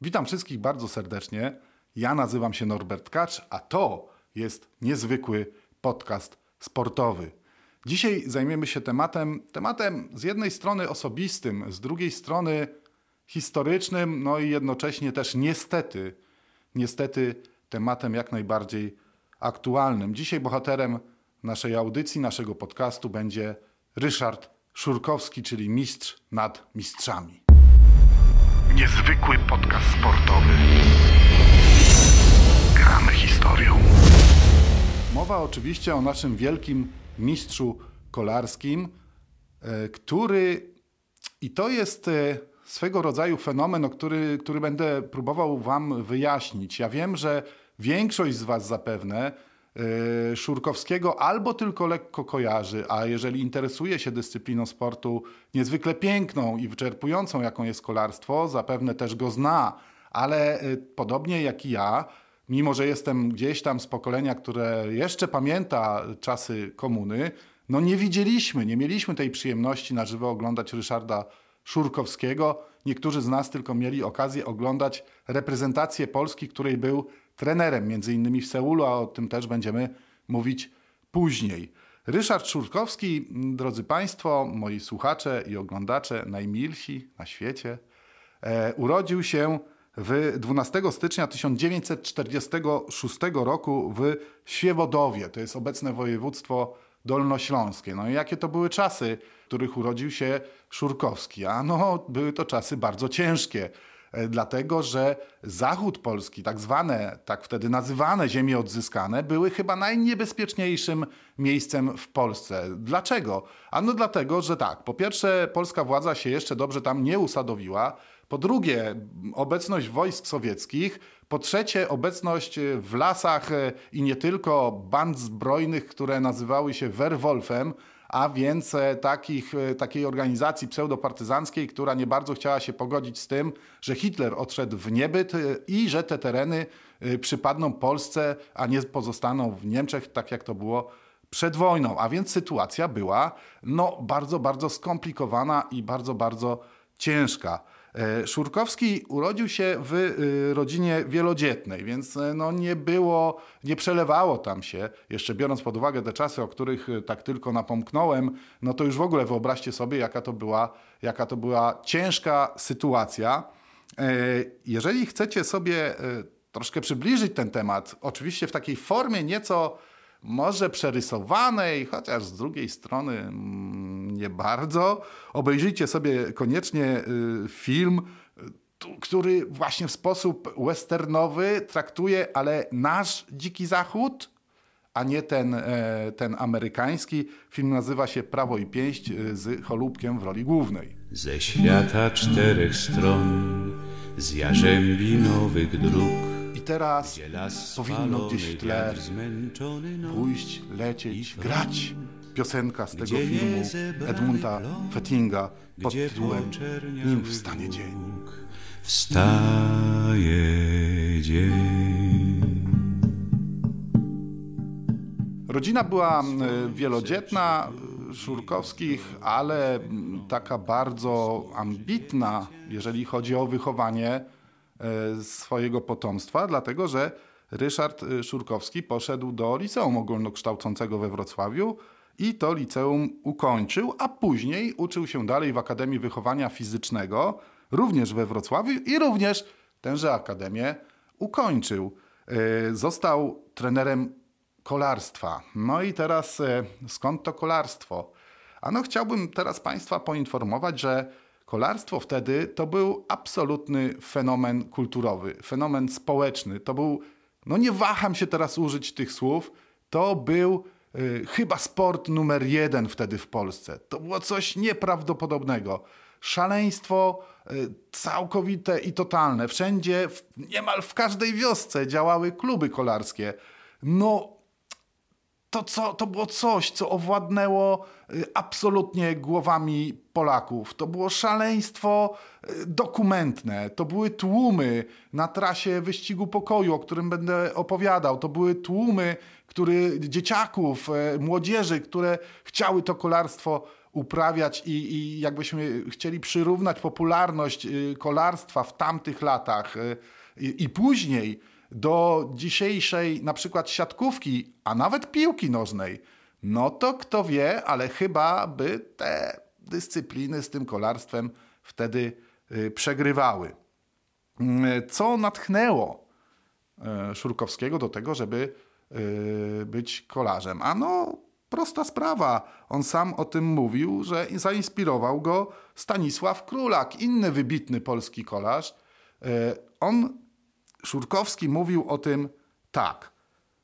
Witam wszystkich bardzo serdecznie. Ja nazywam się Norbert Kacz, a to jest niezwykły podcast sportowy. Dzisiaj zajmiemy się tematem, tematem z jednej strony osobistym, z drugiej strony historycznym, no i jednocześnie też niestety, niestety tematem jak najbardziej aktualnym. Dzisiaj bohaterem naszej audycji, naszego podcastu będzie Ryszard Szurkowski, czyli mistrz nad mistrzami. Niezwykły podcast sportowy. Gramy historią. Mowa oczywiście o naszym wielkim mistrzu kolarskim, e, który i to jest e, swego rodzaju fenomen, o który, który będę próbował Wam wyjaśnić. Ja wiem, że większość z Was zapewne Szurkowskiego albo tylko lekko kojarzy, a jeżeli interesuje się dyscypliną sportu niezwykle piękną i wyczerpującą, jaką jest kolarstwo, zapewne też go zna, ale podobnie jak i ja, mimo że jestem gdzieś tam z pokolenia, które jeszcze pamięta czasy komuny, no nie widzieliśmy, nie mieliśmy tej przyjemności na żywo oglądać Ryszarda Szurkowskiego. Niektórzy z nas tylko mieli okazję oglądać reprezentację Polski, której był trenerem, między innymi w Seulu, a o tym też będziemy mówić później. Ryszard Szurkowski, drodzy Państwo, moi słuchacze i oglądacze, najmilsi na świecie, e, urodził się w 12 stycznia 1946 roku w Świebodowie, to jest obecne województwo dolnośląskie. No i jakie to były czasy, w których urodził się Szurkowski? A no, były to czasy bardzo ciężkie dlatego że zachód Polski, tak zwane, tak wtedy nazywane ziemie odzyskane, były chyba najniebezpieczniejszym miejscem w Polsce. Dlaczego? Ano dlatego, że tak, po pierwsze polska władza się jeszcze dobrze tam nie usadowiła, po drugie, obecność wojsk sowieckich. Po trzecie, obecność w lasach e, i nie tylko band zbrojnych, które nazywały się Werwolfem, a więc e, takich, e, takiej organizacji pseudopartyzanckiej, która nie bardzo chciała się pogodzić z tym, że Hitler odszedł w niebyt i że te tereny przypadną Polsce, a nie pozostaną w Niemczech, tak jak to było przed wojną. A więc sytuacja była no, bardzo, bardzo skomplikowana i bardzo, bardzo ciężka. E, Szurkowski urodził się w y, rodzinie wielodzietnej, więc e, no nie było, nie przelewało tam się, jeszcze biorąc pod uwagę te czasy, o których y, tak tylko napomknąłem, no to już w ogóle wyobraźcie sobie, jaka to była, jaka to była ciężka sytuacja. E, jeżeli chcecie sobie troszkę przybliżyć ten temat, oczywiście w takiej formie nieco może przerysowanej, chociaż z drugiej strony mm, nie bardzo. Obejrzyjcie sobie koniecznie y, film, y, który właśnie w sposób westernowy traktuje, ale nasz dziki zachód, a nie ten, e, ten amerykański. Film nazywa się Prawo i Pięść y, z Cholubkiem w roli głównej. Ze świata czterech stron, z jarzębi nowych dróg teraz powinno gdzieś w tle pójść, lecieć, grać piosenka z tego filmu Edmunda Fettinga pod tytułem Nim wstanie dzień. Wstaje dzień. Rodzina była wielodzietna, Szurkowskich, ale taka bardzo ambitna, jeżeli chodzi o wychowanie E, swojego potomstwa, dlatego że Ryszard e, Szurkowski poszedł do liceum ogólnokształcącego we Wrocławiu i to liceum ukończył, a później uczył się dalej w Akademii Wychowania Fizycznego, również we Wrocławiu i również tęże akademię ukończył. E, został trenerem kolarstwa. No i teraz skąd to kolarstwo? Ano chciałbym teraz Państwa poinformować, że Kolarstwo wtedy to był absolutny fenomen kulturowy, fenomen społeczny. To był, no nie waham się teraz użyć tych słów, to był y, chyba sport numer jeden wtedy w Polsce. To było coś nieprawdopodobnego. Szaleństwo y, całkowite i totalne. Wszędzie, w, niemal w każdej wiosce działały kluby kolarskie. No, to, co, to było coś, co owładnęło y, absolutnie głowami Polaków. To było szaleństwo y, dokumentne. To były tłumy na trasie wyścigu pokoju, o którym będę opowiadał. To były tłumy który, dzieciaków, y, młodzieży, które chciały to kolarstwo uprawiać i, i jakbyśmy chcieli przyrównać popularność y, kolarstwa w tamtych latach i, i później do dzisiejszej na przykład siatkówki, a nawet piłki nożnej, no to kto wie, ale chyba by te dyscypliny z tym kolarstwem wtedy y, przegrywały. Mm, co natchnęło Szurkowskiego do tego, żeby być kolarzem? Ano, prosta sprawa. On sam o tym mówił, że zainspirował go Stanisław Królak, inny wybitny polski kolarz. On Szurkowski mówił o tym tak.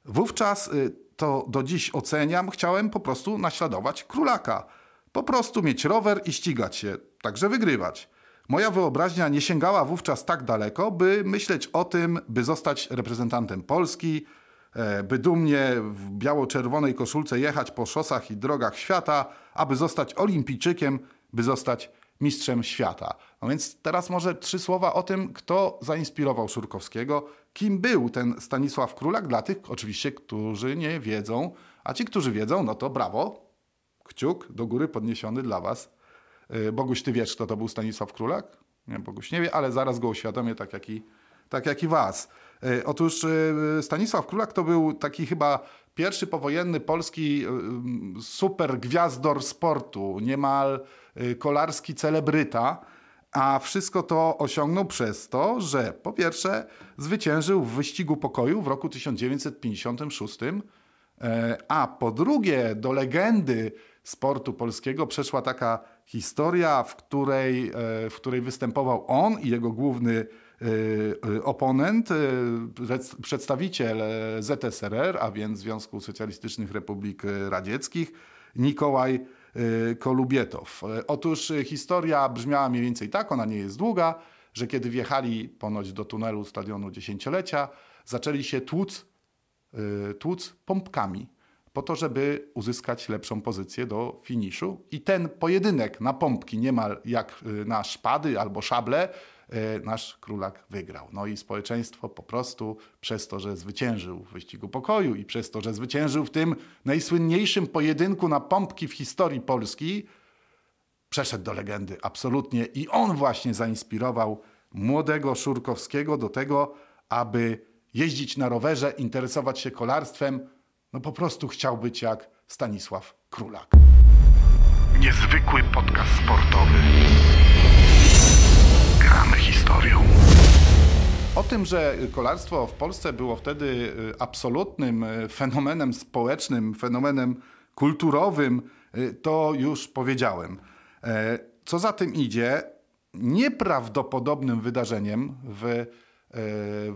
Wówczas y, to do dziś oceniam, chciałem po prostu naśladować królaka. Po prostu mieć rower i ścigać się, także wygrywać. Moja wyobraźnia nie sięgała wówczas tak daleko, by myśleć o tym, by zostać reprezentantem Polski, e, by dumnie w biało-czerwonej koszulce jechać po szosach i drogach świata, aby zostać olimpijczykiem, by zostać mistrzem świata. No więc teraz może trzy słowa o tym, kto zainspirował Szurkowskiego, kim był ten Stanisław Królak, dla tych oczywiście, którzy nie wiedzą, a ci, którzy wiedzą, no to brawo, kciuk do góry podniesiony dla was. Y, Boguś, ty wiesz, kto to był Stanisław Królak? Nie, Boguś nie wie, ale zaraz go uświadomię, tak jak i, tak jak i was. Y, otóż y, Stanisław Królak to był taki chyba pierwszy powojenny polski super gwiazdor sportu, niemal kolarski celebryta, a wszystko to osiągnął przez to, że po pierwsze zwyciężył w wyścigu pokoju w roku 1956, e, a po drugie do legendy sportu polskiego przeszła taka historia, w której, e, w której występował on i jego główny e, oponent, przedstawiciel ZSRR, a więc Związku Socjalistycznych Republik Radzieckich, Nikołaj Kolubietow. Otóż historia brzmiała mniej więcej tak, ona nie jest długa, że kiedy wjechali ponoć do tunelu stadionu dziesięciolecia, zaczęli się tłuc, tłuc pompkami po to, żeby uzyskać lepszą pozycję do finiszu. I ten pojedynek na pompki, niemal jak y, na szpady albo szable, y, nasz królak wygrał. No i społeczeństwo po prostu przez to, że zwyciężył w wyścigu pokoju i przez to, że zwyciężył w tym najsłynniejszym pojedynku na pompki w historii Polski, przeszedł do legendy absolutnie i on właśnie zainspirował młodego Szurkowskiego do tego, aby jeździć na rowerze, interesować się kolarstwem, no po prostu chciał być jak Stanisław Królak. Niezwykły podcast sportowy. Historią. O tym, że kolarstwo w Polsce było wtedy y, absolutnym y, fenomenem społecznym, fenomenem kulturowym, y, to już powiedziałem. E, co za tym idzie, nieprawdopodobnym wydarzeniem w, e,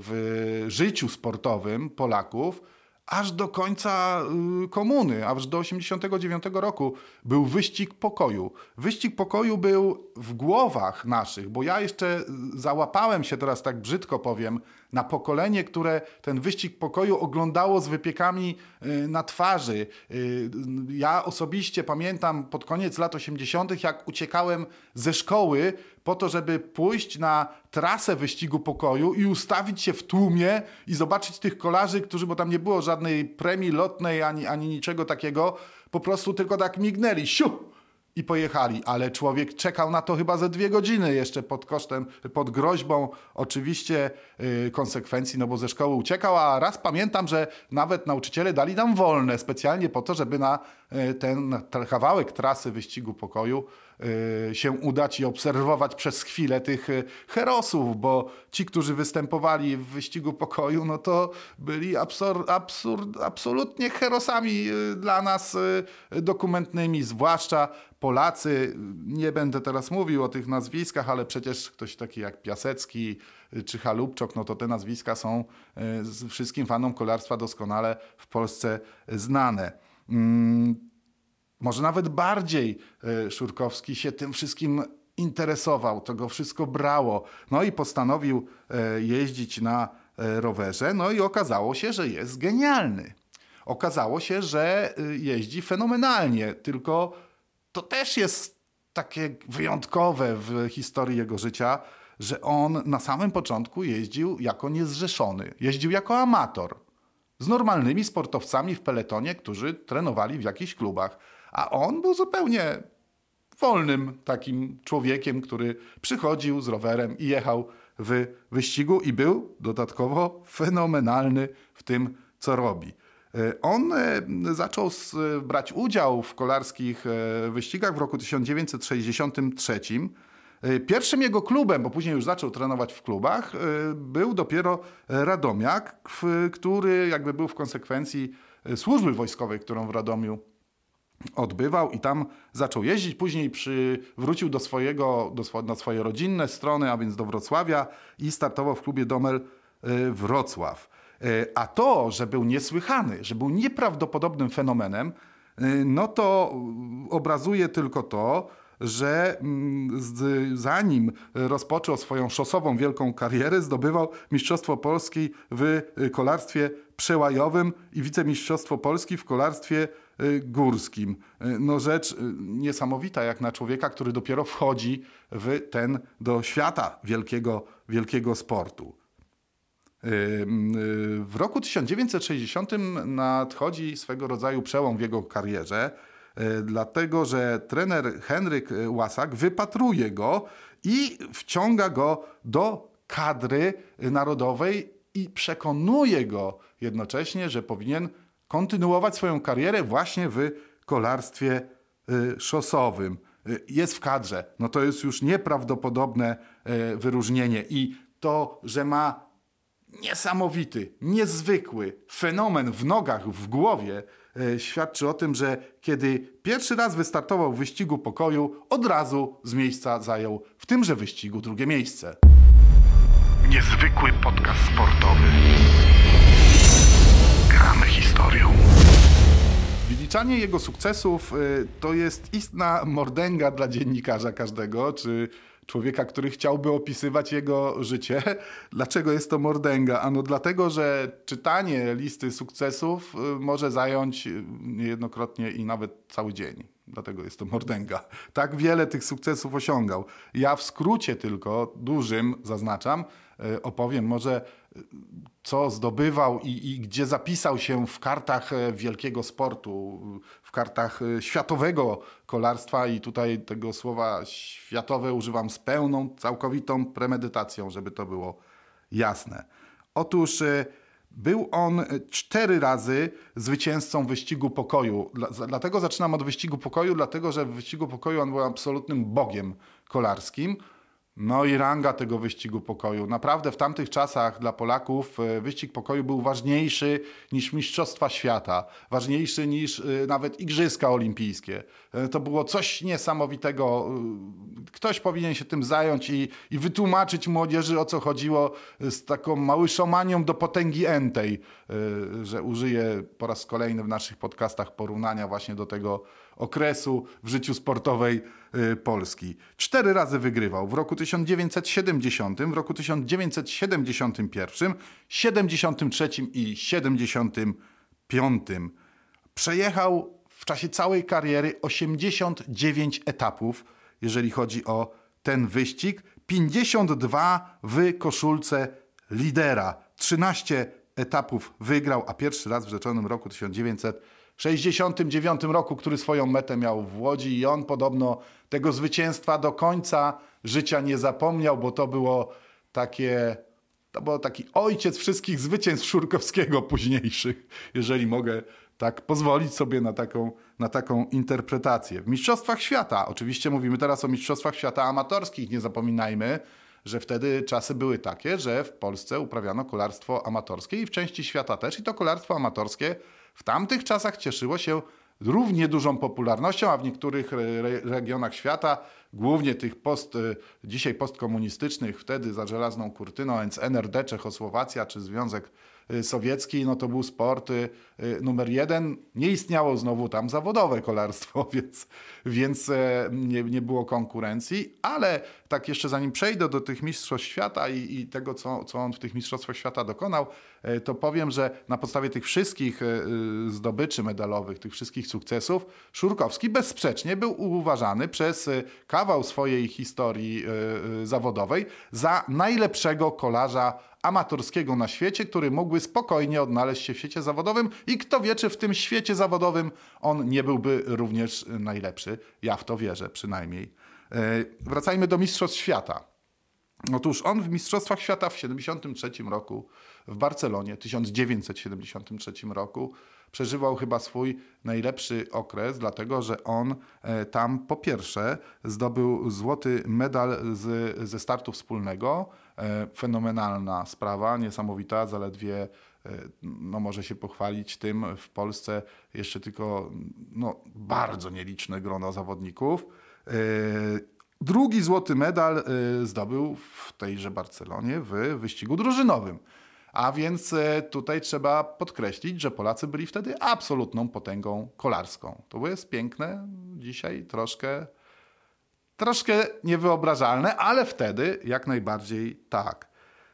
w życiu sportowym Polaków aż do końca y, komuny, aż do 89 roku był wyścig pokoju. Wyścig pokoju był w głowach naszych, bo ja jeszcze załapałem się teraz tak brzydko powiem na pokolenie, które ten wyścig pokoju oglądało z wypiekami y, na twarzy. Y, ja osobiście pamiętam pod koniec lat 80., jak uciekałem ze szkoły po to, żeby pójść na trasę wyścigu pokoju i ustawić się w tłumie i zobaczyć tych kolarzy, którzy, bo tam nie było żadnej premii lotnej ani, ani niczego takiego, po prostu tylko tak mignęli. Siu! I pojechali, ale człowiek czekał na to chyba ze dwie godziny jeszcze pod kosztem, pod groźbą oczywiście yy, konsekwencji, no bo ze szkoły uciekał, a raz pamiętam, że nawet nauczyciele dali nam wolne specjalnie po to, żeby na yy, ten kawałek trasy wyścigu pokoju Y, się udać i obserwować przez chwilę tych y, herosów, bo ci, którzy występowali w wyścigu pokoju, no to byli absur, absurd, absolutnie herosami y, dla nas dokumentnymi, zwłaszcza Polacy. Nie będę teraz mówił o tych nazwiskach, ale przecież ktoś taki jak Piasecki czy Halubczok, no to te nazwiska są wszystkim fanom kolarstwa doskonale w Polsce znane. Może nawet bardziej e, Szurkowski się tym wszystkim interesował, to go wszystko brało. No i postanowił e, jeździć na e, rowerze, no i okazało się, że jest genialny. Okazało się, że jeździ fenomenalnie, tylko to też jest takie wyjątkowe w historii jego życia, że on na samym początku jeździł jako niezrzeszony, jeździł jako amator z normalnymi sportowcami w peletonie, którzy trenowali w jakichś klubach. A on był zupełnie wolnym takim człowiekiem, który przychodził z rowerem i jechał w wyścigu i był dodatkowo fenomenalny w tym, co robi. E, on e, zaczął brać udział w kolarskich e, wyścigach w roku 1963. Pierwszym jego klubem, bo później już zaczął trenować w klubach, był dopiero Radomiak, który jakby był w konsekwencji służby wojskowej, którą w Radomiu odbywał i tam zaczął jeździć. Później przy, wrócił do swojego, do, na swoje rodzinne strony, a więc do Wrocławia i startował w klubie Domel Wrocław. E, a to, że był niesłychany, że był nieprawdopodobnym fenomenem, e, no to obrazuje tylko to, że mm, zanim rozpoczął swoją szosową wielką karierę, zdobywał Mistrzostwo Polski w kolarstwie przełajowym i wicemistrzostwo Polski w kolarstwie górskim. No rzecz niesamowita jak na człowieka, który dopiero wchodzi w ten do świata wielkiego, wielkiego sportu. W roku 1960 nadchodzi swego rodzaju przełom w jego karierze, dlatego że trener Henryk Łasak wypatruje go i wciąga go do kadry narodowej i przekonuje go jednocześnie, że powinien kontynuować swoją karierę właśnie w kolarstwie e, szosowym. E, jest w kadrze. No to jest już nieprawdopodobne wyróżnienie i to, że ma niesamowity, niezwykły fenomen w nogach, w głowie e, świadczy o tym, że kiedy pierwszy raz wystartował w wyścigu pokoju, od razu z miejsca zajął w tymże wyścigu drugie miejsce. Niezwykły podcast sportowy. Wyliczanie jego sukcesów e, to jest istna mordęga dla dziennikarza każdego, czy człowieka, który chciałby opisywać jego życie. Dlaczego jest to mordęga? Ano dlatego, że czytanie listy sukcesów y, może zająć y, niejednokrotnie i nawet cały dzień. Dlatego jest to mordęga. Tak wiele tych sukcesów osiągał. Ja w skrócie tylko, dużym zaznaczam, y, opowiem może co zdobywał i, i, gdzie zapisał się w kartach e, wielkiego sportu, w kartach e, światowego kolarstwa i tutaj tego słowa światowe używam z pełną, całkowitą premedytacją, żeby to było jasne. Otóż e, był on cztery razy zwycięzcą wyścigu pokoju. Dlatego zaczynam od wyścigu pokoju, dlatego że w wyścigu pokoju on był absolutnym bogiem kolarskim. No i ranga tego wyścigu pokoju. Naprawdę w tamtych czasach dla Polaków e, wyścig pokoju był ważniejszy niż Mistrzostwa Świata, ważniejszy niż e, nawet Igrzyska Olimpijskie. E, to było coś niesamowitego. Ktoś powinien się tym zająć i, i wytłumaczyć młodzieży, o co chodziło z taką małyszomanią do potęgi entej, że użyję po raz kolejny w naszych podcastach porównania właśnie do tego okresu w życiu sportowej y, Polski. Cztery razy wygrywał w roku 1970, w roku 1971, 73 i 75. Przejechał w czasie całej kariery 89 etapów, jeżeli chodzi o ten wyścig, 52 w koszulce lidera, 13 etapów wygrał, a pierwszy raz w rzeczonym roku 1900 69 roku, który swoją metę miał w Łodzi i on podobno tego zwycięstwa do końca życia nie zapomniał, bo to było takie to był taki ojciec wszystkich zwycięstw Szurkowskiego późniejszych, jeżeli mogę tak pozwolić sobie na taką, na taką interpretację. W Mistrzostwach Świata, oczywiście mówimy teraz o Mistrzostwach Świata amatorskich, nie zapominajmy, że wtedy czasy były takie, że w Polsce uprawiano kolarstwo amatorskie i w części świata też. I to kolarstwo amatorskie w tamtych czasach cieszyło się równie dużą popularnością, a w niektórych re regionach świata, głównie tych post, e, dzisiaj postkomunistycznych, wtedy za żelazną kurtyną, więc NRD, Czechosłowacja czy Związek Y, sowiecki, no to był sport y, y, numer jeden. Nie istniało znowu tam zawodowe kolarstwo, więc, więc e, nie, nie było konkurencji, ale tak jeszcze zanim przejdę do tych mistrzostw świata i, i tego, co, co on w tych mistrzostwach świata dokonał, to powiem, że na podstawie tych wszystkich e, zdobyczy medalowych, tych wszystkich sukcesów, Szurkowski bezsprzecznie był uważany przez kawał swojej historii e, zawodowej za najlepszego kolarza amatorskiego na świecie, który mógłby spokojnie odnaleźć się w świecie zawodowym i kto wie, czy w tym świecie zawodowym on nie byłby również najlepszy. Ja w to wierzę przynajmniej. Wracajmy do Mistrzostw Świata. Otóż on w Mistrzostwach Świata w 1973 roku w Barcelonie, 1973 roku, przeżywał chyba swój najlepszy okres, dlatego że on e, tam po pierwsze zdobył złoty medal z, ze startu wspólnego. E, fenomenalna sprawa, niesamowita, zaledwie e, no może się pochwalić tym w Polsce jeszcze tylko no, bardzo nieliczne grono zawodników. Drugi złoty medal zdobył w tejże Barcelonie w wyścigu drużynowym. A więc e, tutaj trzeba podkreślić, że Polacy byli wtedy absolutną potęgą kolarską. To jest piękne, dzisiaj troszkę, troszkę niewyobrażalne, ale wtedy jak najbardziej tak.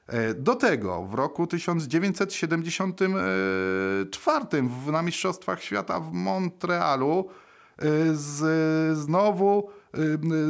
E, do tego w roku 1974 na Mistrzostwach Świata w Montrealu e, z, znowu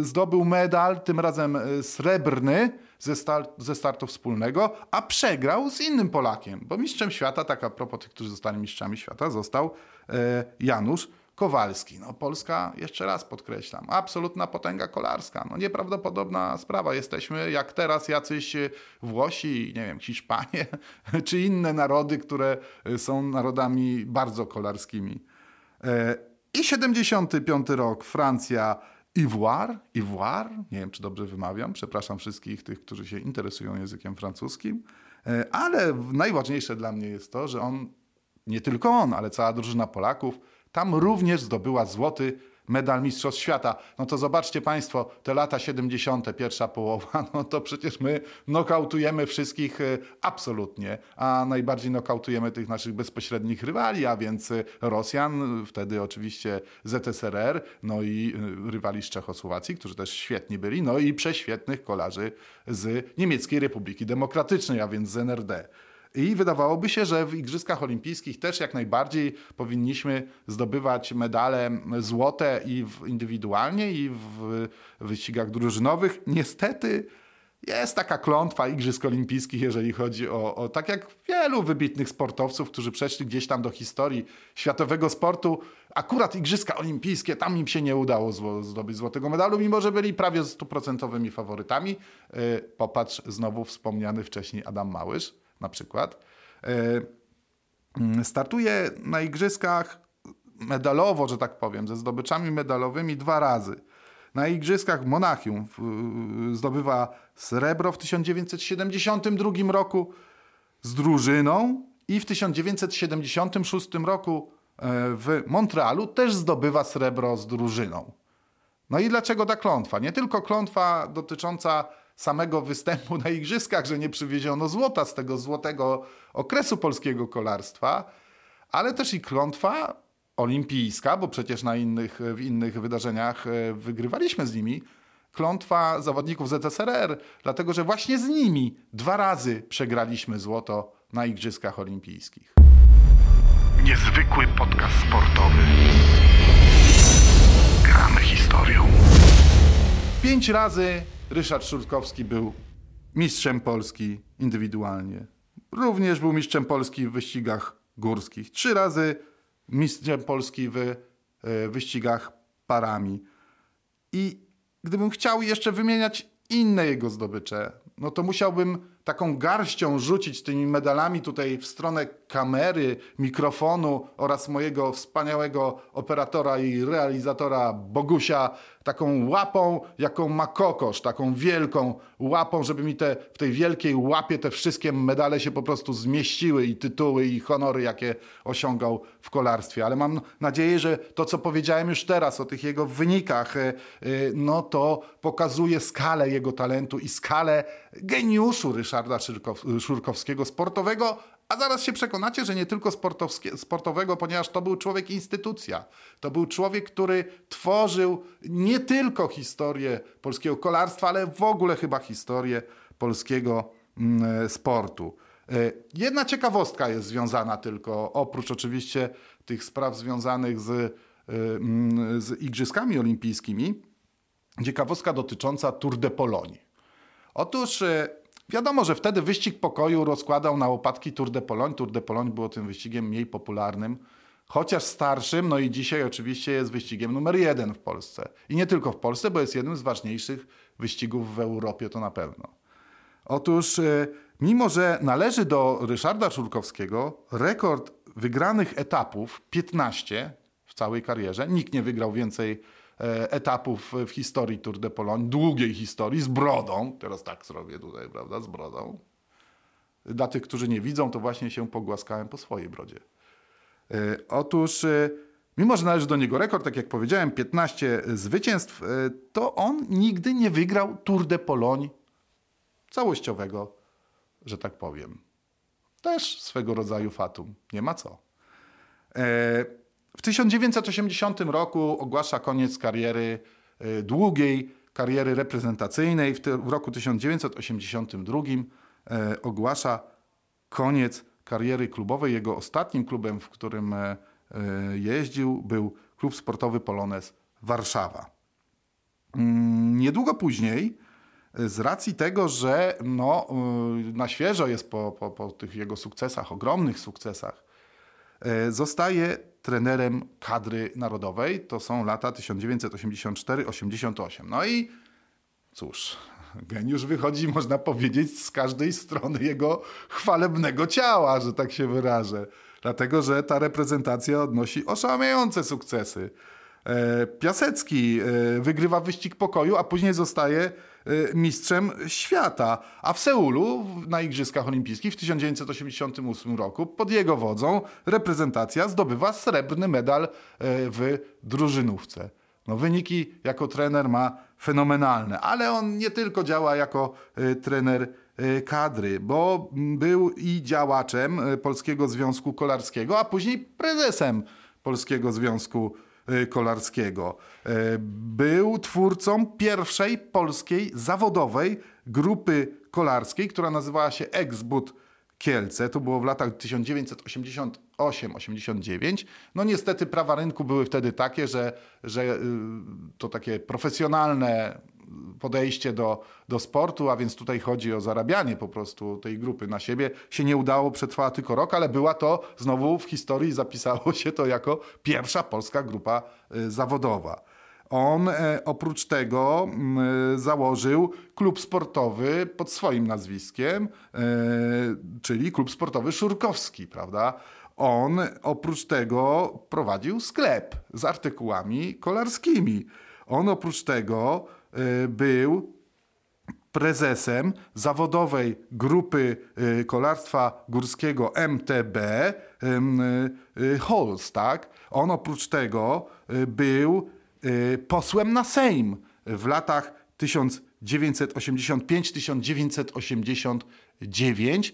zdobył medal, tym razem srebrny, ze, start, ze startu wspólnego, a przegrał z innym Polakiem, bo mistrzem świata, tak a propos tych, którzy zostali mistrzami świata, został e, Janusz Kowalski. No, Polska, jeszcze raz podkreślam, absolutna potęga kolarska. No, nieprawdopodobna sprawa. Jesteśmy jak teraz jacyś Włosi, nie wiem, Hiszpanie, czy inne narody, które są narodami bardzo kolarskimi. E, I 75 rok, Francja Ivoire, Ivoire, nie wiem czy dobrze wymawiam, przepraszam wszystkich tych, którzy się interesują językiem francuskim, e, ale najważniejsze dla mnie jest to, że on, nie tylko on, ale cała drużyna Polaków, tam również zdobyła złoty medal Mistrzostw Świata. No to zobaczcie Państwo, te lata 70., pierwsza połowa, no to przecież my nokautujemy wszystkich e, absolutnie, a najbardziej nokautujemy tych naszych bezpośrednich rywali, a więc e, Rosjan, wtedy oczywiście ZSRR, no i e, rywali z Czechosłowacji, którzy też świetni byli, no i prześwietnych kolarzy z Niemieckiej Republiki Demokratycznej, a więc z NRD. I wydawałoby się, że w Igrzyskach Olimpijskich też jak najbardziej powinniśmy zdobywać medale złote i w, indywidualnie, i w wyścigach drużynowych. Niestety jest taka klątwa Igrzysk Olimpijskich, jeżeli chodzi o, o, tak jak wielu wybitnych sportowców, którzy przeszli gdzieś tam do historii światowego sportu. Akurat Igrzyska Olimpijskie, tam im się nie udało zdobyć złotego medalu, mimo że byli prawie stuprocentowymi faworytami. Yy, popatrz, znowu wspomniany wcześniej Adam Małysz na przykład, e, startuje na igrzyskach medalowo, że tak powiem, ze zdobyczami medalowymi dwa razy. Na igrzyskach w Monachium zdobywa srebro w 1972 roku z drużyną i w 1976 roku e, w Montrealu też zdobywa srebro z drużyną. No i dlaczego ta klątwa? Nie tylko klątwa dotycząca samego występu na igrzyskach, że nie przywieziono złota z tego złotego okresu polskiego kolarstwa, ale też i klątwa olimpijska, bo przecież na innych, w innych wydarzeniach e, wygrywaliśmy z nimi, klątwa zawodników ZSRR, dlatego że właśnie z nimi dwa razy przegraliśmy złoto na Igrzyskach Olimpijskich. Niezwykły podcast sportowy. Gramy historią. Pięć razy Ryszard Szurkowski był mistrzem Polski indywidualnie. Również był mistrzem Polski w wyścigach górskich. Trzy razy mistrzem Polski w e, wyścigach parami. I gdybym chciał jeszcze wymieniać inne jego zdobycze, no to musiałbym taką garścią rzucić tymi medalami tutaj w stronę kamery, mikrofonu oraz mojego wspaniałego operatora i realizatora Bogusia, taką łapą, jaką ma kokosz, taką wielką łapą, żeby mi te, w tej wielkiej łapie te wszystkie medale się po prostu zmieściły i tytuły i honory, jakie osiągał w kolarstwie. Ale mam nadzieję, że to, co powiedziałem już teraz o tych jego wynikach, e, e, no to pokazuje skalę jego talentu i skalę geniuszu Ryszarda Szurkowskiego, sportowego, a zaraz się przekonacie, że nie tylko sportowego, ponieważ to był człowiek instytucja. To był człowiek, który tworzył nie tylko historię polskiego kolarstwa, ale w ogóle chyba historię polskiego mm, sportu. E, jedna ciekawostka jest związana tylko, oprócz oczywiście tych spraw związanych z, e, mm, z Igrzyskami Olimpijskimi, ciekawostka dotycząca Tour de Pologne. Otóż e, wiadomo, że wtedy wyścig pokoju rozkładał na łopatki Tour de Pologne. Tour de Pologne było tym wyścigiem mniej popularnym, chociaż starszym, no i dzisiaj oczywiście jest wyścigiem numer jeden w Polsce. I nie tylko w Polsce, bo jest jednym z ważniejszych wyścigów w Europie, to na pewno. Otóż, e, mimo że należy do Ryszarda Szurkowskiego rekord wygranych etapów 15 w całej karierze, nikt nie wygrał więcej etapów w historii Tour de Pologne, długiej historii, z brodą. Teraz tak zrobię tutaj, prawda, z brodą. Dla tych, którzy nie widzą, to właśnie się pogłaskałem po swojej brodzie. E, otóż, e, mimo że należy do niego rekord, tak jak powiedziałem, 15 zwycięstw, to on nigdy nie wygrał Tour de Pologne całościowego, że tak powiem. Też swego rodzaju fatum, nie ma co. W 1980 roku ogłasza koniec kariery, e, długiej kariery reprezentacyjnej. W, te, w roku 1982 e, ogłasza koniec kariery klubowej. Jego ostatnim klubem, w którym e, jeździł, był klub sportowy Polones Warszawa. Mm, niedługo później, z racji tego, że no, na świeżo jest po, po, po tych jego sukcesach, ogromnych sukcesach, zostaje trenerem kadry narodowej. To są lata 1984-88. No i cóż, geniusz wychodzi, można powiedzieć, z każdej strony jego chwalebnego ciała, że tak się wyrażę. Dlatego, że ta reprezentacja odnosi oszałamiające sukcesy. E, Piasecki e, wygrywa wyścig pokoju, a później zostaje mistrzem świata. A w Seulu na Igrzyskach Olimpijskich w 1988 roku pod jego wodzą reprezentacja zdobywa srebrny medal y, w drużynówce. No, wyniki jako trener ma fenomenalne, ale on nie tylko działa jako y, trener kadry, bo był i działaczem Polskiego Związku Kolarskiego, a później prezesem Polskiego Związku Y, Kolarskiego. Y, był twórcą pierwszej polskiej zawodowej grupy kolarskiej, która nazywała się Exbut Kielce. To było w latach 1988-89. No niestety prawa rynku były wtedy takie, że, że y, to takie profesjonalne podejście do, do sportu, a więc tutaj chodzi o zarabianie po prostu tej grupy na siebie, się nie udało, przetrwała tylko rok, ale była to znowu w historii, zapisało się to jako pierwsza polska grupa y, zawodowa. On e, oprócz tego y, założył klub sportowy pod swoim nazwiskiem, e, czyli klub sportowy Szurkowski, prawda? On oprócz tego prowadził sklep z artykułami kolarskimi. On oprócz tego był prezesem zawodowej grupy y, kolarstwa górskiego MTB y, Holz, tak? On oprócz tego był posłem na Sejm w latach 1985-1989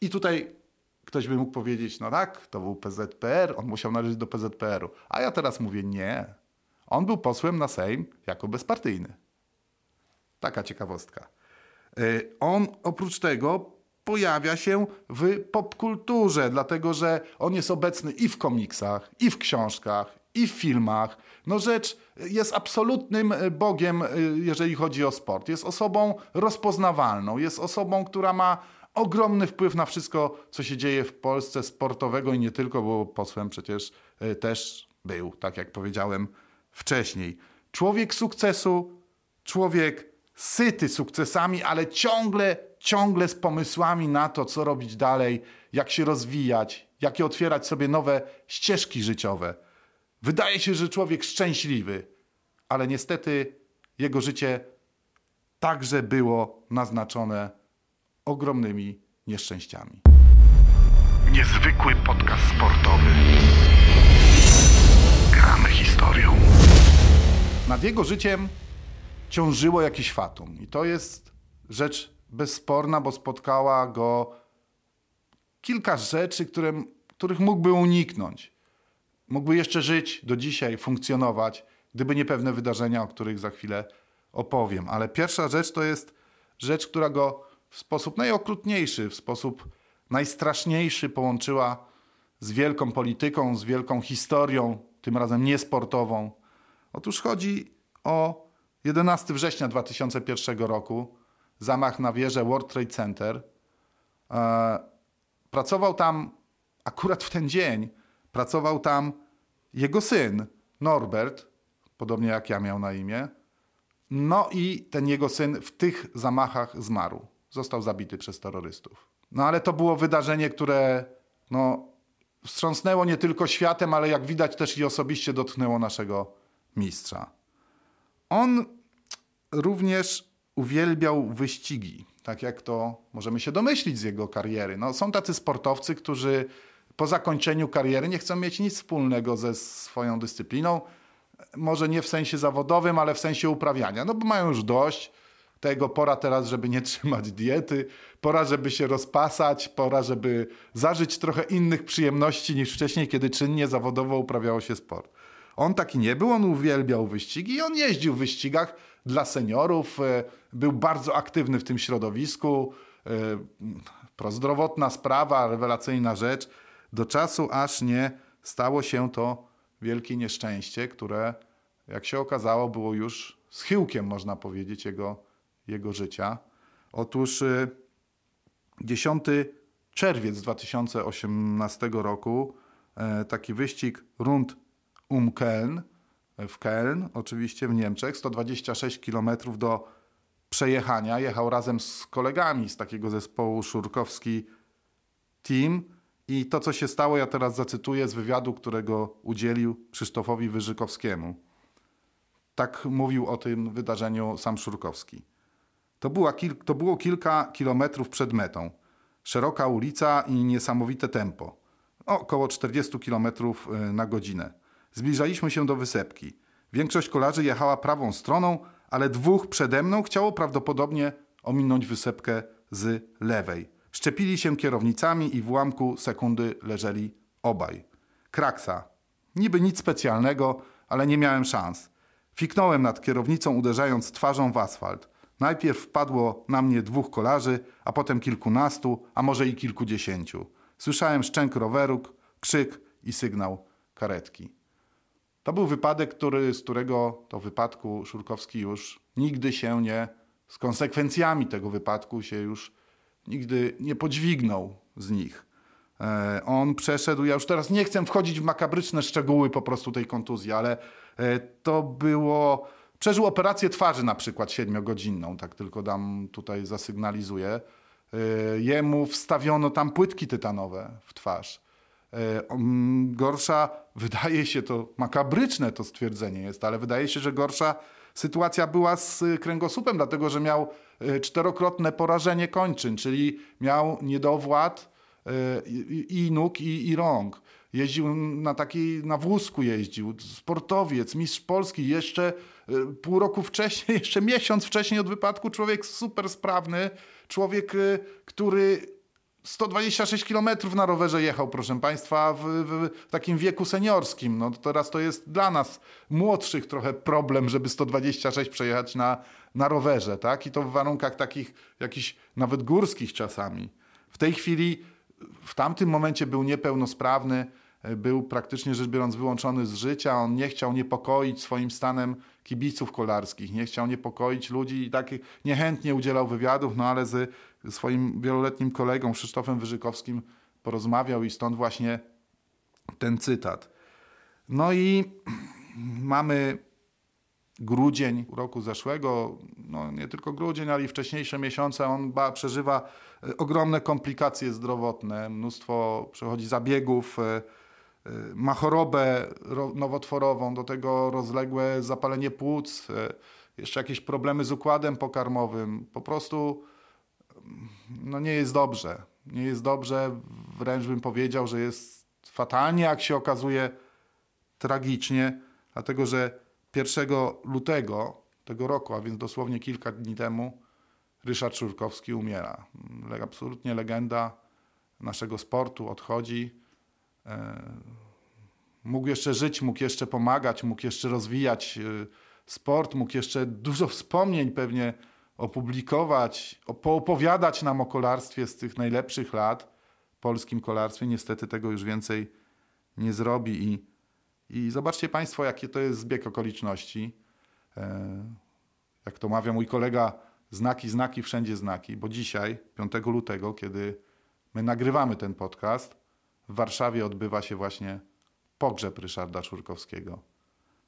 i tutaj ktoś by mógł powiedzieć, no tak, to był PZPR, on musiał należeć do PZPR-u. A ja teraz mówię, nie. On był posłem na Sejm jako bezpartyjny. Taka ciekawostka. E, on oprócz tego pojawia się w popkulturze, dlatego że on jest obecny i w komiksach, i w książkach, i w filmach. No rzecz jest absolutnym bogiem, e, jeżeli chodzi o sport. Jest osobą rozpoznawalną, jest osobą, która ma ogromny wpływ na wszystko, co się dzieje w Polsce sportowego i nie tylko, bo posłem przecież też był, tak jak powiedziałem wcześniej. Człowiek sukcesu, człowiek syty sukcesami, ale ciągle, ciągle z pomysłami na to, co robić dalej, jak się rozwijać, jakie otwierać sobie nowe ścieżki życiowe. Wydaje się, że człowiek szczęśliwy, ale niestety jego życie także było naznaczone ogromnymi nieszczęściami. Niezwykły podcast sportowy. Gramy historią. Nad jego życiem ciążyło jakiś fatum. I to jest rzecz bezsporna, bo spotkała go kilka rzeczy, które, których mógłby uniknąć. Mógłby jeszcze żyć do dzisiaj, funkcjonować, gdyby nie pewne wydarzenia, o których za chwilę opowiem. Ale pierwsza rzecz to jest rzecz, która go w sposób najokrutniejszy, w sposób najstraszniejszy połączyła z wielką polityką, z wielką historią, tym razem niesportową. Otóż chodzi o 11 września 2001 roku, zamach na wieżę World Trade Center. E, pracował tam, akurat w ten dzień, pracował tam jego syn Norbert, podobnie jak ja miał na imię. No i ten jego syn w tych zamachach zmarł. Został zabity przez terrorystów. No ale to było wydarzenie, które no, wstrząsnęło nie tylko światem, ale jak widać też i osobiście dotknęło naszego mistrza. On również uwielbiał wyścigi, tak jak to możemy się domyślić z jego kariery. No, są tacy sportowcy, którzy po zakończeniu kariery nie chcą mieć nic wspólnego ze swoją dyscypliną. Może nie w sensie zawodowym, ale w sensie uprawiania. No bo mają już dość tego, pora teraz, żeby nie trzymać diety, pora, żeby się rozpasać, pora, żeby zażyć trochę innych przyjemności niż wcześniej, kiedy czynnie zawodowo uprawiało się sport. On taki nie był, on uwielbiał wyścigi i on jeździł w wyścigach dla seniorów, e, był bardzo aktywny w tym środowisku. E, prozdrowotna sprawa, rewelacyjna rzecz, do czasu aż nie stało się to wielkie nieszczęście, które, jak się okazało, było już schyłkiem, można powiedzieć, jego, jego życia. Otóż 10 e, czerwiec 2018 roku taki wyścig Rund um Köln, w Köln, oczywiście w Niemczech, 126 km do przejechania. Jechał razem z kolegami z takiego zespołu Szurkowski Team. I to, co się stało, ja teraz zacytuję z wywiadu, którego udzielił Krzysztofowi Wyżykowskiemu. Tak mówił o tym wydarzeniu sam Szurkowski. To, była to było kilka kilometrów przed metą. Szeroka ulica i niesamowite tempo. Około 40 km y, na godzinę. Zbliżaliśmy się do wysepki. Większość kolarzy jechała prawą stroną, ale dwóch przede mną chciało prawdopodobnie ominąć wysepkę z lewej. Szczepili się kierownicami i w ułamku sekundy leżeli obaj. Kraksa. Niby nic specjalnego, ale nie miałem szans. Fiknąłem nad kierownicą, uderzając twarzą w asfalt. Najpierw wpadło na mnie dwóch kolarzy, a potem kilkunastu, a może i kilkudziesięciu. Słyszałem szczęk roweru, krzyk i sygnał karetki. To był wypadek, który, z którego to wypadku Szurkowski już nigdy się nie, z konsekwencjami tego wypadku się już nigdy nie podźwignął z nich. E, on przeszedł, ja już teraz nie chcę wchodzić w makabryczne szczegóły po prostu tej kontuzji, ale e, to było, przeżył operację twarzy na przykład siedmiogodzinną, tak tylko dam tutaj zasygnalizuję. E, jemu wstawiono tam płytki tytanowe w twarz. E, gorsza, wydaje się to makabryczne to stwierdzenie jest, ale wydaje się, że gorsza sytuacja była z kręgosłupem, dlatego że miał e, czterokrotne porażenie kończyn, czyli miał niedowład e, i nóg, i, i rąk. Jeździł na takiej, na wózku jeździł, sportowiec, mistrz Polski, jeszcze pół roku wcześniej, jeszcze miesiąc wcześniej od wypadku, człowiek super sprawny, człowiek, który 126 km na rowerze jechał, proszę Państwa, w, w, takim wieku seniorskim. No, teraz to jest dla nas młodszych trochę problem, żeby 126 przejechać na, na rowerze, tak? I to w warunkach takich jakichś nawet górskich czasami. W tej chwili, w tamtym momencie był niepełnosprawny, był praktycznie rzecz biorąc wyłączony z życia. On nie chciał niepokoić swoim stanem kibiców kolarskich, nie chciał niepokoić ludzi i tak niechętnie udzielał wywiadów, no ale z swoim wieloletnim kolegą Krzysztofem Wyżykowskim porozmawiał i stąd właśnie ten cytat. No i mamy grudzień roku zeszłego, no nie tylko grudzień, ale i wcześniejsze miesiące, on ba, przeżywa e, ogromne komplikacje zdrowotne, mnóstwo przechodzi zabiegów, e, ma chorobę nowotworową, do tego rozległe zapalenie płuc, jeszcze jakieś problemy z układem pokarmowym. Po prostu no nie jest dobrze. Nie jest dobrze, wręcz bym powiedział, że jest fatalnie, jak się okazuje, tragicznie, dlatego że 1 lutego tego roku, a więc dosłownie kilka dni temu, Ryszard Szurkowski umiera. Absolutnie legenda naszego sportu odchodzi. E, mógł jeszcze żyć, mógł jeszcze pomagać, mógł jeszcze rozwijać e, sport, mógł jeszcze dużo wspomnień pewnie opublikować, poopowiadać nam o kolarstwie z tych najlepszych lat, polskim kolarstwie. Niestety tego już więcej nie zrobi i, i zobaczcie Państwo, jaki to jest zbieg okoliczności. E, jak to mawia mój kolega, znaki, znaki, wszędzie znaki, bo dzisiaj, 5 lutego, kiedy my nagrywamy ten podcast, w Warszawie odbywa się właśnie pogrzeb Ryszarda Szurkowskiego.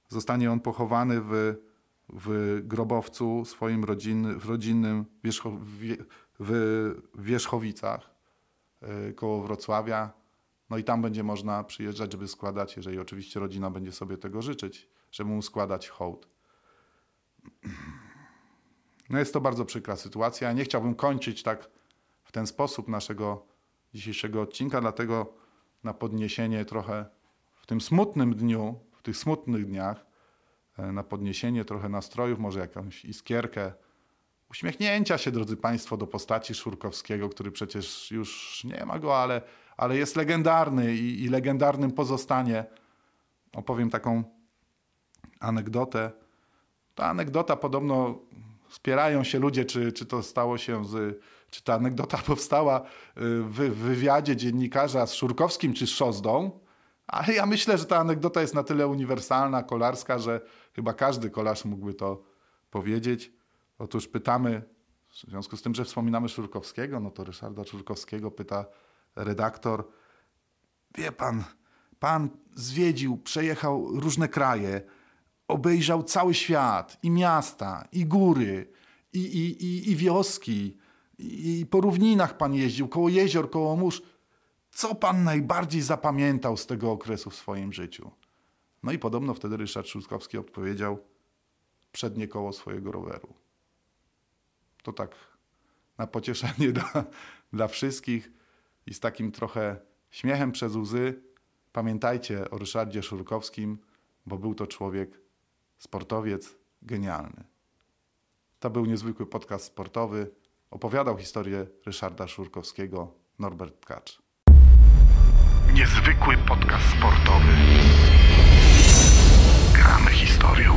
Zostanie on pochowany w, w grobowcu swoim rodzin, w rodzinnym Wierzcho, w, Wierzchowicach yy, koło Wrocławia. No i tam będzie można przyjeżdżać, żeby składać, jeżeli oczywiście rodzina będzie sobie tego życzyć, żeby mu składać hołd. No jest to bardzo przykra sytuacja. Nie chciałbym kończyć tak w ten sposób naszego dzisiejszego odcinka, dlatego na podniesienie trochę w tym smutnym dniu, w tych smutnych dniach, e, na podniesienie trochę nastrojów, może jakąś iskierkę, uśmiechnięcia się, drodzy Państwo, do postaci Szurkowskiego, który przecież już nie ma go, ale, ale jest legendarny i, i legendarnym pozostanie. Opowiem taką anegdotę. Ta anegdota podobno spierają się ludzie, czy, czy to stało się z, czy ta anegdota powstała y, w wywiadzie dziennikarza z Szurkowskim czy z Szozdą, ale ja myślę, że ta anegdota jest na tyle uniwersalna, kolarska, że chyba każdy kolarz mógłby to powiedzieć. Otóż pytamy, w związku z tym, że wspominamy Szurkowskiego, no to Ryszarda Szurkowskiego pyta redaktor, wie pan, pan zwiedził, przejechał różne kraje, obejrzał cały świat, i miasta, i góry, i, i, i, i wioski, i, po równinach pan jeździł, koło jezior, koło mórz. Co pan najbardziej zapamiętał z tego okresu w swoim życiu? No i podobno wtedy Ryszard Szulskowski odpowiedział przednie koło swojego roweru. To tak na pocieszenie dla, dla wszystkich i z takim trochę śmiechem przez łzy. Pamiętajcie o Ryszardzie Szurkowskim, bo był to człowiek sportowiec genialny. To był niezwykły podcast sportowy. Opowiadał historię Ryszarda Szurkowskiego Norbert Tkacz. Niezwykły podcast sportowy. Gramy historią.